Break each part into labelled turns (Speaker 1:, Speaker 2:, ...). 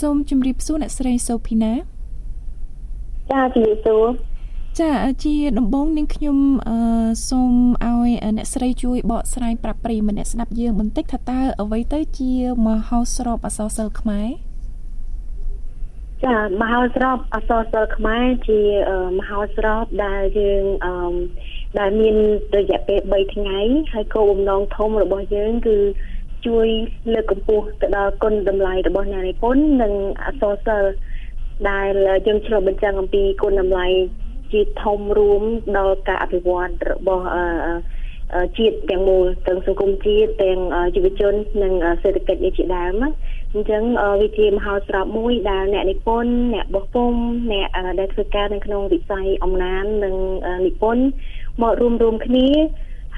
Speaker 1: សូមជម្រាបសួរអ្នកស្រីសូភីណា
Speaker 2: ចាជម្រាបសួរ
Speaker 1: ចាជាដំបងនាងខ្ញុំអឺសូមឲ្យអ្នកស្រីជួយបកស្រាយប្រាប់ប្រិយមិត្តអ្នកស្ដាប់យើងបន្តិចថាតើអ្វីទៅជាមហោស្រពអសរសិល្ប៍ខ្មែរ
Speaker 2: ចាមហោស្រពអសរសិល្ប៍ខ្មែរជាមហោស្រពដែលយើងអឺដែលមានរយៈពេល3ថ្ងៃហើយគោលបំណងធំរបស់យើងគឺ ជួយលើកកម្ពស់ទៅដល់គុណតម្លៃរបស់អ្នកនិពន្ធនិងអសរសិល្ប៍ដែលយើងឆ្លុះបញ្ចាំងអំពីគុណតម្លៃជាធំរួមដល់ការអភិវឌ្ឍរបស់ជាតិទាំងមូលទាំងសង្គមជាតិទាំងយុវជន និងសេដ្ឋកិច្ចនេះជាដើមអញ្ចឹងវាជាមហោស្រពមួយដែលអ្នកនិពន្ធអ្នកបោះពុំអ្នកដែលធ្វើការនៅក្នុងវិស័យអំណាននិងនិពន្ធមករួមរួមគ្នា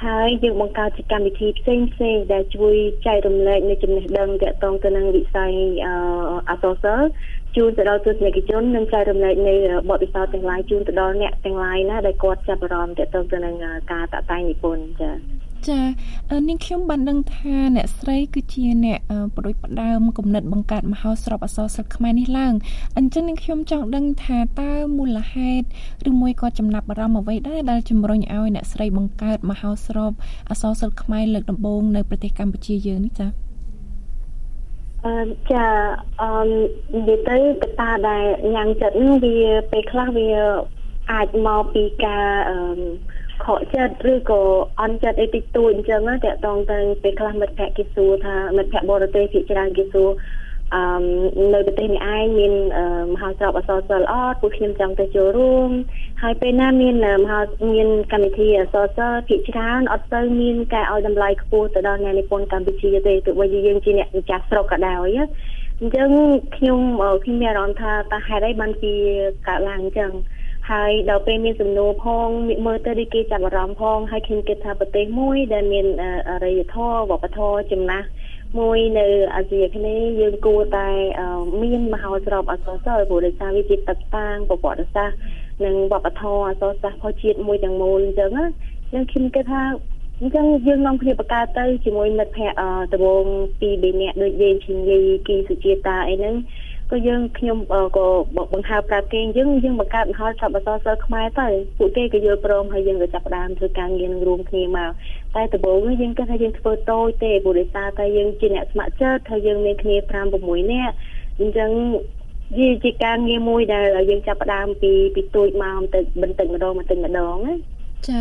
Speaker 2: ហើយយើងបង្កើតជាកម្មវិធីផ្សេងផ្សេងដែលជួយចែករំលែកនៅចំណេះដឹងទាក់ទងទៅនឹងវិស័យអសរសិល្ប៍ជូនទៅដល់ទស្សនិកជននិងចែករំលែកនៃបទពិសោធន៍ទាំងឡាយជូនទៅដល់អ្នកទាំងឡាយណាដែលគាត់ចាប់អារម្មណ៍ទាក់ទងទៅនឹងការតាក់តែងនិពន្ធចា៎
Speaker 1: ចានាងខ្ញុំបានដឹងថាអ្នកស្រីគឺជាអ្នកបដិបដើមគំនិតបង្កើតមហោស្រពអសរសិល្ប៍ខ្មែរនេះឡើងអញ្ចឹងនាងខ្ញុំចង់ដឹងថាតើមូលហេតុឬមួយក៏ចំណាប់អារម្មណ៍អ្វីដែរដែលជំរុញឲ្យអ្នកស្រីបង្កើតមហោស្រពអសរសិល្ប៍ខ្មែរលើកដំបូងនៅប្រទេសកម្ពុជាយើងនេះចា៎
Speaker 2: អឺចាអឺនិយាយទៅកត្តាដែលញ៉ាំងចិត្តវាពេលខ្លះវាអាចមកពីការអឺ ខកចិត្តឬក៏អន់ចិត្តអីតិចតួចអញ្ចឹងតាក់ទងទៅពេលខ្លះមិត្តភក្តិគេសួរថាមិត្តភក្តិបរទេសភាគច្រើនគេសួរអឺនៅប្រទេសនេះឯងមានមហោស្រពអសរសិល្ប៍អត់ពួកខ្ញុំចង់ទៅចូលរួមហើយពេលណាមានមហោមានកម្មវិធីអសរសិល្ប៍ភាគច្រើនអត់ទៅមានការឲ្យតម្លៃខ្ពស់ទៅដល់អ្នកនិពន្ធកម្ពុជាទេទោះបីជាយើងជាអ្នកម្ចាស់ស្រុកក៏ដោយអញ្ចឹងខ្ញុំខ្ញុំមានអារម្មណ៍ថាតើហេតុអីបានពីកើតឡើងអញ្ចឹង ហើយដល់ពេលមានសំណួរផងមើលទៅដូចគេចាប់អារម្មណ៍ផងហើយខ្ញុំគិតថាប្រទេសមួយ ដែលមានអរិយធម៌វប្បធម៌ចំណាស់មួយនៅអាស៊ីអាគ្នេយ៍យើងគួរតែមានមហោស្រពអក្សរសិល្ប៍ព្រោះដោយសារវាជាទឹកតាំងប្រវត្តិសាស្ត្រនិងវប្បធម៌អក្សរសាស្ត្រផងជាតិមួយទាំងមូលអញ្ចឹងណាខ្ញុំគិតថាអញ្ចឹងយើងនាំគ្នាបកកើតទៅជាមួយមិត្តភ័ក្តិដំបងពីរបីនាក់ដូចយើងឈិនលីគីសុជាតាអីហ្នឹង ក៏យើងខ្ញុំក៏បង្ហើបប្រាប់គេយើងយើងបង្កើតមហោស្រពអសរសិល្ប៍ខ្មែរទៅពួកគេក៏យល់ព្រមហើយយើងក៏ចាប់ផ្ដើមធ្វើការងារនឹងរួមគ្នាមកតែដំបូងយើងគិតថាយើងធ្វើតូចទេព្រោះដោយសារតែយើងជាអ្នកស្ម័គ្រចិត្តហើយយើងមានគ្នា5 6នាក់អញ្ចឹងវាជាការងារមួយដែលយើងចាប់ផ្ដើមពីពីទូចមកទៅបន្តិចម្ដងបន្តិចម្ដងណា
Speaker 1: ចា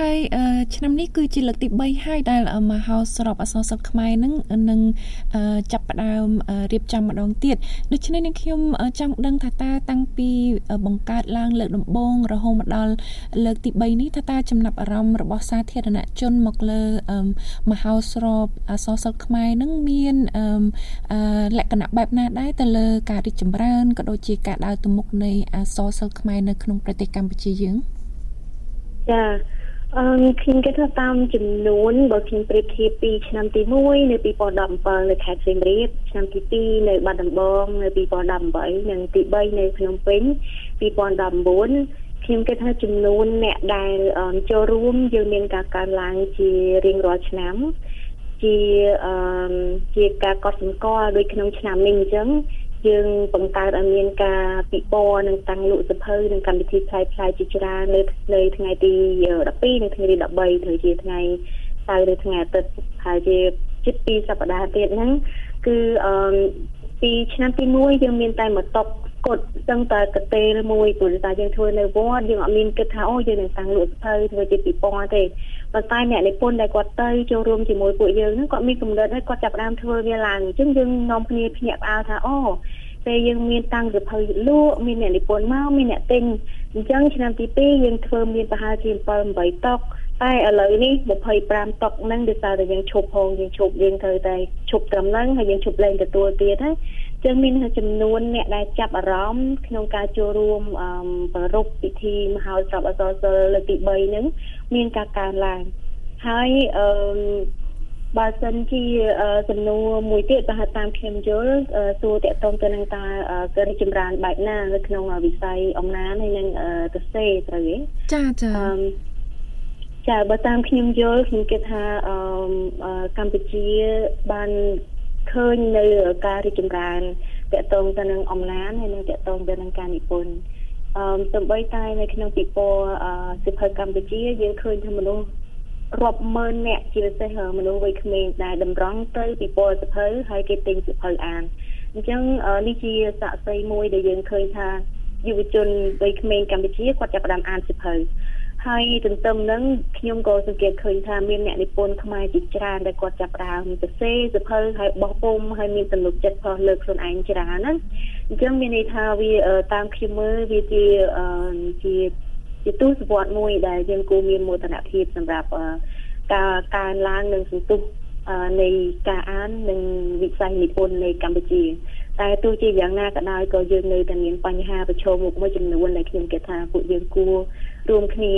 Speaker 1: ហើយឆ្នាំនេះគឺជាលើកទី3ហើយដែលមហោស្រពអសរសិល្ប៍ខ្មែរនឹងនឹងចាប់ផ្ដើមរៀបចំម្ដងទៀតដូច្នេះនឹងខ្ញុំចង់ដឹងថាតើតាំងពីបង្កើតឡើងលើកដំបូងរហូតមកដល់លើកទី3នេះថាតើចំណាប់អារម្មណ៍របស់សាធារណជនមកលើមហោស្រពអសរសិល្ប៍ខ្មែរនឹងមានលក្ខណៈបែបណាដែរទៅលើការរីកចម្រើនក៏ដូចជាការដើរទៅមុខនៃអសរសិល្ប៍ខ្មែរនៅក្នុងប្រទេសកម្ពុជាយើង។
Speaker 2: ចាអឺខ្ញុំគិតថាតាមចំនួនបើខ្ញុំប្រៀបធៀបពីឆ្នាំទី1នៅ2017នៅខេត្តសៀមរាបឆ្នាំទី2នៅបាត់ដំបងនៅ2018និងទី3នៅភ្នំពេញ2019ខ្ញុំគិតថាចំនួនអ្នកដែលចូលរួមយើងមានការកើនឡើងជារៀងរាល់ឆ្នាំជាអឺជាការកត់សម្គាល់ដូចក្នុងឆ្នាំនេះអញ្ចឹង យើងបង្កើតឲ្យមានការពិព័រណ៍និងតាំងលក់សភៅនិងកម្មវិធីផ្សាយផ្សាយជាច្រើននៅនៅថ្ងៃទី12និងថ្ងៃទី13ត្រូវជាថ្ងៃសៅរ៍ឬថ្ងៃអាទិត្យហើយជាជិត2សប្តាហ៍ទៀតហ្នឹងគឺអឺពីឆ្នាំទី1យើងមានតែមួយតុក កត់សឹងតែកតេលមួយព្រោះតែយើងធ្វើនៅវត្តយើងអត់មានគិតថាអូយើងនឹងតាំងលក់សភៅធ្វើជាពិព័រណ៍ទេប៉ុន្តែអ្នកនិពន្ធដែលគាត់ទៅចូលរួមជាមួយពួកយើងហ្នឹងគាត់មានគំនិតហើយគាត់ចាប់ផ្ដើមធ្វើវាឡើងអញ្ចឹងយើងនាំគ្នាភ្ញាក់ផ្អើលថាអូពេលយើងមានតាំងសភៅលក់មានអ្នកនិពន្ធមកមានអ្នកទិញអញ្ចឹងឆ្នាំទី2យើងធ្វើមានប្រហែលជា7 8តុកតែឥឡូវនេះ25តុកហ្នឹងដោយសារតែយើងឈប់ផងយើងឈប់យើងត្រូវតែឈប់ត្រឹមហ្នឹងហើយយើងឈប់លេងទទួលទៀតហើយ ចឹងមានចំនួនអ្នកដែលចាប់អារម្មណ៍ក្នុងការចូលរួមប្រពៃពិធីមហោស្រពអសរសិល្ប៍លើកទី3ហ្នឹងមានការកើនឡើងហើយអឺបើសិនជាសំណួរមួយទៀតបើតាមខ្ញុំយល់សួរតកតងទៅនឹងតើកើរីចម្រើនបែបណានៅក្នុងវិស័យអំណានហើយនឹងទៅសេត្រូវទេ
Speaker 1: ចាចា
Speaker 2: ចាបើតាមខ្ញុំយល់ខ្ញុំគិតថាកម្ពុជាបាន ឃើញនៅការរីកចម្រើនតកតងទៅនឹងអំឡានហើយនឹងតកតងទៅនឹងការនិពន្ធអឺសំបីតែនៅក្នុងពិព័រណ៍សិភៅកម្ពុជាយើងឃើញថាមនុស្សរាប់ម៉ឺនអ្នកជាពិសេសមនុស្សវ័យក្មេងដែលតម្រង់ទៅពិព័រណ៍សិភៅហើយគេទិញសិភៅអានអញ្ចឹងនេះជាស័ក្តិសិទ្ធិមួយដែលយើងឃើញថាយុវជនវ័យក្មេងកម្ពុជាគាត់ចាប់ផ្ដើមអានសិភៅ ហើយទន្ទឹមនឹងខ្ញុំក៏សង្កេតឃើញថាមានអ្នកនិពន្ធខ្មែរជាច្រើនដែលគាត់ចាប់ផ្ដើមសរសេរសិភៅហើយបោះពុំហើយមានទំនុកចិត្តផុសលើកខ្លួនឯងច្រើនណាអញ្ចឹងមានន័យថាវាតាមខ្ញុំមើលវាជាជាជាទស្សវត្សមួយដែលយើងគួរមានមោទនភាពសម្រាប់ការកើនឡើងនិងសន្ទុះនៃការអាននិងវិស័យនិពន្ធនៅកម្ពុជា តែទោះជាយ៉ាងណាក៏ដោយក៏យើងនៅតែមានបញ្ហាប្រឈមមុខមួយចំនួនដែលខ្ញុំគិតថាពួកយើងគួររួមគ្នា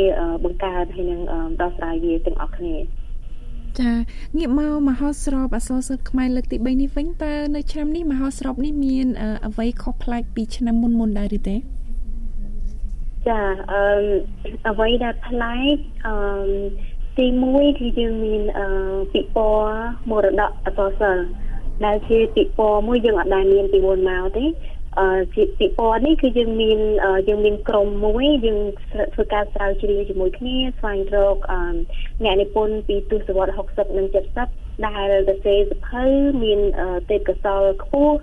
Speaker 2: បង្កើតហើយនឹងដោះស្រាយវាទាំងអស់គ្នា
Speaker 1: ចាងាកមកមហោស្រពអក្សរសិល្ប៍ខ្មែរលើកទី3នេះវិញតើនៅឆ្នាំនេះមហោស្រពនេះមានអ្វីខុសប្លែកពីឆ្នាំមុនមុនដែរឬទេ
Speaker 2: ចាអឺអ្វីដែលប្លែកអឺទី1គឺយើងមានអឺពិព័រណ៍មរតកអក្សរសិល្ប៍ ដែលជាពិព័រណ៍មួយយើងអត់ដែលមានពីមុនមកទេអឺជាពិព័រណ៍នេះគឺយើងមានយើងមានក្រុមមួយយើងធ្វើការស្រាវជ្រាវជាមួយគ្នាស្វែងរកអ្នកនិពន្ធពីទសវត្សរ៍60និង70ដែលទៅសេសភៅមានទេពកោសល្យខ្ពស់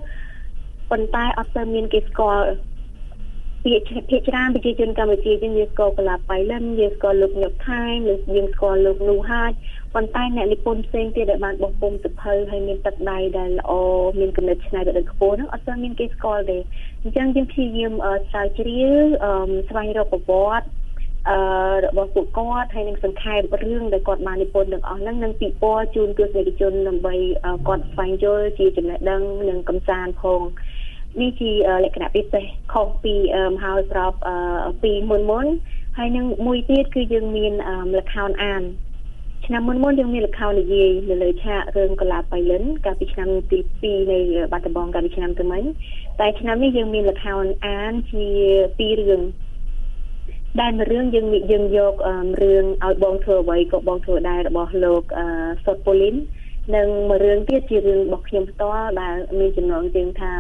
Speaker 2: ប៉ុន្តែអត់សូវមានគេស្គាល់ ភាគភាគច្រើនប្រជាជនកម្ពុជាយើងយើងស្គាល់កលាបៃលិនយើងស្គាល់លោកញឹកថៃឬយើងស្គាល់លោកនូហាចប៉ុន្តែអ្នកនិពន្ធផ្សេងទៀតដែលបានបោះពុំសភៅហើយមានទឹកដៃដែលល្អមានគំនិតច្នៃប្រឌិតខ្ពស់ហ្នឹងអត់សូវមានគេស្គាល់ទេអញ្ចឹងយើងព្យាយាមស្រាវជ្រាវស្វែងរកប្រវត្តិអឺរបស់ពួកគាត់ហើយនឹងសង្ខេបរឿងដែលគាត់បាននិពន្ធទាំងអស់ហ្នឹងនឹងពិព័រណ៍ជូនទស្សនិកជនដើម្បីគាត់ស្វែងយល់ជាចំណេះដឹងនិងកំសាន្តផង នេះជាលក្ខណៈពិសេសខុសពីមហោស្រពពីមុនមុនហើយនឹងមួយទៀតគឺយើងមានលខោនអានឆ្នាំមុនមុនយើងមានលខោននិយាយនៅលើឆាករឿងកលាបៃលិនកាលពីឆ្នាំទី2នៃបាត់ដំបងកាលពីឆ្នាំទៅមិញតែឆ្នាំនេះយើងមានលខោនអានជាពីររឿងដែលមួយរឿងយើងយើងយករឿងឲ្យបងធ្វើអ្វីក៏បងធ្វើដែររបស់លោកសុតពូលីននិងមួយរឿងទៀតជារឿងរបស់ខ្ញុំផ្ទាល់ដែលមានចំណងជើងថា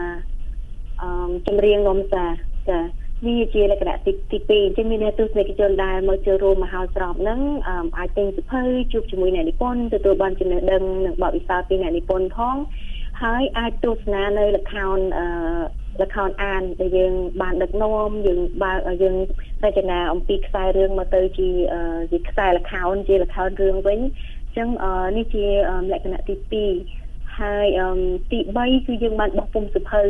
Speaker 2: អឺចម្រៀងនំសាចាវាជាលក្ខណៈទីទី2អញ្ចឹងមានអ្នកទស្សនិកជនដែលមកចូលរួមមហោស្រពហ្នឹងអាចទិញសភៅជួបជាមួយអ្នកនិពន្ធទទួលបានចំណេះដឹងនិងបទពិសោធន៍ពីអ្នកនិពន្ធផងហើយអាចទស្សនានៅលខោនអឺលខោនអានដែលយើងបានដឹកនាំយើងបើយើងរចនាអំពីខ្សែរឿងមកទៅជាជាខ្សែលខោនជាលខោនរឿងវិញអញ្ចឹងនេះជាលក្ខណៈទី2ហើយទី3គឺយើងបានបោះពុំសភៅ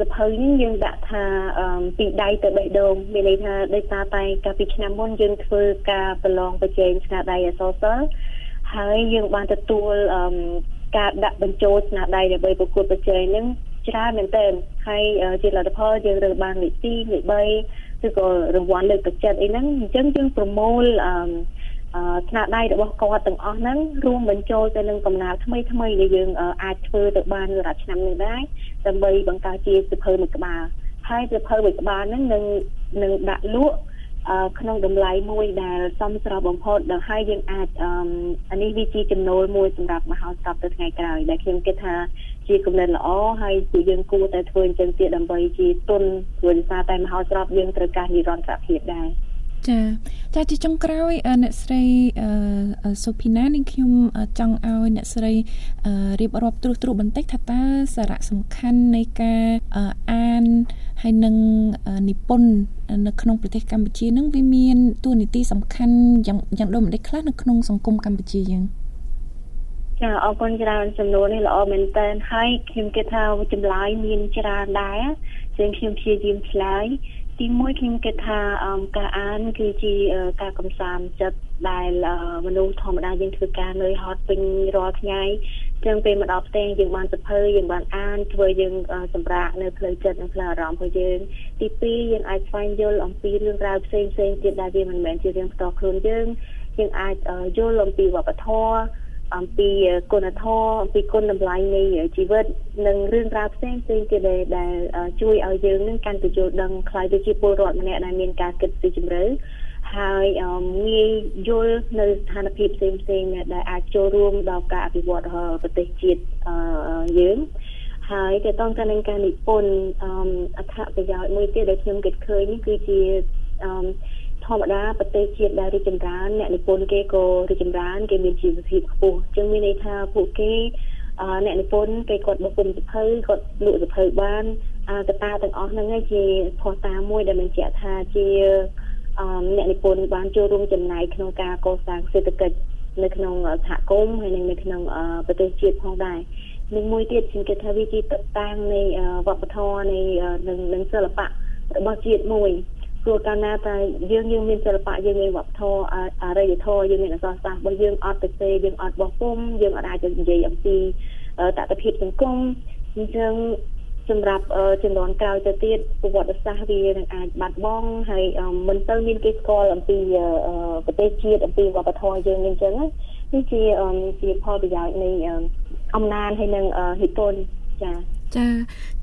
Speaker 2: សភៅនេះយើងដាក់ថាពីដៃទៅបេះដូងមានន័យថាដោយសារតែកាលពីឆ្នាំមុនយើងធ្វើការប្រឡងប្រជែងស្នាដៃអសរសិល្ប៍ហើយយើងបានទទួលការដាក់បញ្ចូលស្នាដៃដើម្បីប្រកួតប្រជែងនឹងច្រើនមែនទែនហើយជាលទ្ធផលយើងរើសបានលេខ2លេខ3ឬក៏រង្វាន់លើកទឹកចិត្តអីហ្នឹងអញ្ចឹងយើងប្រមូលអឺ ស្នាដៃរបស់គាត់ទាំងអស់ហ្នឹងរួមបញ្ចូលទៅនឹងកំណើតថ្មីថ្មីដែលយើងអាចធ្វើទៅបានសម្រាប់ឆ្នាំនេះដែរដើម្បីបង្កើតជាសិភៅមួយក្បាលហើយសិភៅមួយក្បាលហ្នឹងនឹងនឹងដាក់លក់ក្នុងតម្លៃមួយដែលសមស្របបំផុតដល់ហើយយើងអាចអានេះវាជាចំណូលមួយសម្រាប់មហោស្រពទៅថ្ងៃក្រោយដែលខ្ញុំគិតថាជាគំនិតល្អហើយពួកយើងគួរតែធ្វើអញ្ចឹងទៀតដើម្បីជាទុនព្រោះដោយសារតែមហោស្រពយើងត្រូវការនិរន្តរភាពដែរ
Speaker 1: ចាចាជាចុងក្រោយអ្នកស្រីសុភីណានាងខ្ញុំចង់ឲ្យអ្នកស្រីរៀបរាប់ត្រួសត្រាសបន្តិចថាតើសារៈសំខាន់នៃការអានហើយនឹងនិពន្ធនៅក្នុងប្រទេសកម្ពុជានឹងវាមានតួនាទីសំខាន់យ៉ាងយ៉ាងដូចម្ដេចខ្លះនៅក្នុងសង្គមកម្ពុជាយើង
Speaker 2: ចាអរគុណច្រើនចំនួននេះល្អមែនតើហើយខ្ញុំគិតថាចម្លើយមានច្រើនដែរជាងខ្ញុំព្យាយាមឆ្លើយ ទីមួយខ្ញុំគិតថាការអានគឺជាការកំសាន្តចិត្តដែលមនុស្សធម្មតាយើងធ្វើការនៅហត់ពេញរាល់ថ្ងៃចឹងពេលមកដល់ផ្ទះយើងបានសភើយើងបានអានធ្វើយើងសម្រាកនៅផ្លូវចិត្តនិងផ្លូវអារម្មណ៍របស់យើងទី2យើងអាចស្វែងយល់អំពីរឿងរ៉ាវផ្សេងផ្សេងទៀតដែលវាមិនមែនជារឿងផ្ទាល់ខ្លួនយើងយើងអាចយល់អំពីវប្បធម៌ អំពីគុណធម៌អំពីគុណតម្លៃនៃជីវិតនិងរឿងរ៉ាវផ្សេងផ្សេងទៀតដែលជួយឲ្យយើងនឹងកាន់តែយល់ដឹងខ្ល้ายទៅជាពលរដ្ឋម្នាក់ដែលមានការគិតស៊ីជម្រៅហើយងាយយល់នៅស្ថានភាពផ្សេងផ្សេងដែលអាចចូលរួមដល់ការអភិវឌ្ឍប្រទេសជាតិយើងហើយទៅតងទៅនឹងការនិពន្ធអត្ថប្រយោជន៍មួយទៀតដែលខ្ញុំគិតឃើញនេះគឺជា ធម្មតាប្រទេសជាតិដែលរីកចម្រើនអ្នកនិពន្ធគេក៏រីកចម្រើន គេមានជីវភាពខ្ពស់អញ្ចឹងមានន័យថាពួកគេអ្នកនិពន្ធគេគាត់បោះពុំសភៅគាត់លក់សភៅបានកតាទាំងអស់ហ្នឹងឯងជាផុសតាមួយដែលបញ្ជាក់ថាជាអ្នកនិពន្ធបានចូលរួមចំណែកក្នុងការកសាងសេដ្ឋកិច្ចនៅក្នុងសហគមន៍ហើយនិងនៅក្នុងប្រទេសជាតិផងដែរនិងមួយទៀតខ្ញុំគិតថាវាជាតតាំងនៃវប្បធម៌នៃនឹងសិល្បៈរបស់ជាតិមួយ ព្រោះកាលណាតែយើងយើងមានសិល្បៈយើងមានវប្បធម៌អរិយធម៌យើងមានអក្សរសាស្ត្ររបស់យើងអត់ទៅទេយើងអត់បោះពុំយើងអត់អាចនិយាយអំពីតតិភាពសង្គមអញ្ចឹងសម្រាប់ចំនួនក្រោយទៅទៀតប្រវត្តិសាស្ត្រវានឹងអាចបាត់បង់ហើយមិនទៅមានគេស្គាល់អំពីប្រទេសជាតិអំពីវប្បធម៌យើងអញ្ចឹងនេះជាជាផលប្រយោជន៍នៃអំណានហើយនឹងនិពន្ធចា៎
Speaker 1: ចា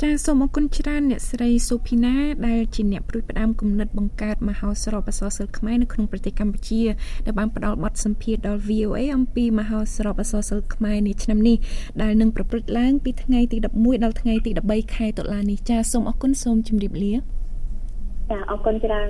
Speaker 1: ចាសូមអរគុណច្រើនអ្នកស្រីសុភីណាដែលជាអ្នកព្រួយផ្ដាំគំនិតបង្កើតមហោស្រពអសរសិល្ប៍ខ្មែរនៅក្នុងប្រទេសកម្ពុជាដែលបានផ្ដល់បទសម្ភាសន៍ដល់ VOA អំពីមហោស្រពអសរសិល្ប៍ខ្មែរនាឆ្នាំនេះដែលនឹងប្រព្រឹត្តឡើងពីថ្ងៃទី11ដល់ថ្ងៃទី13ខែតុលានេះចាសូមអរគុណសូមជម្រាបលា
Speaker 2: ចាអរគុណច្រើន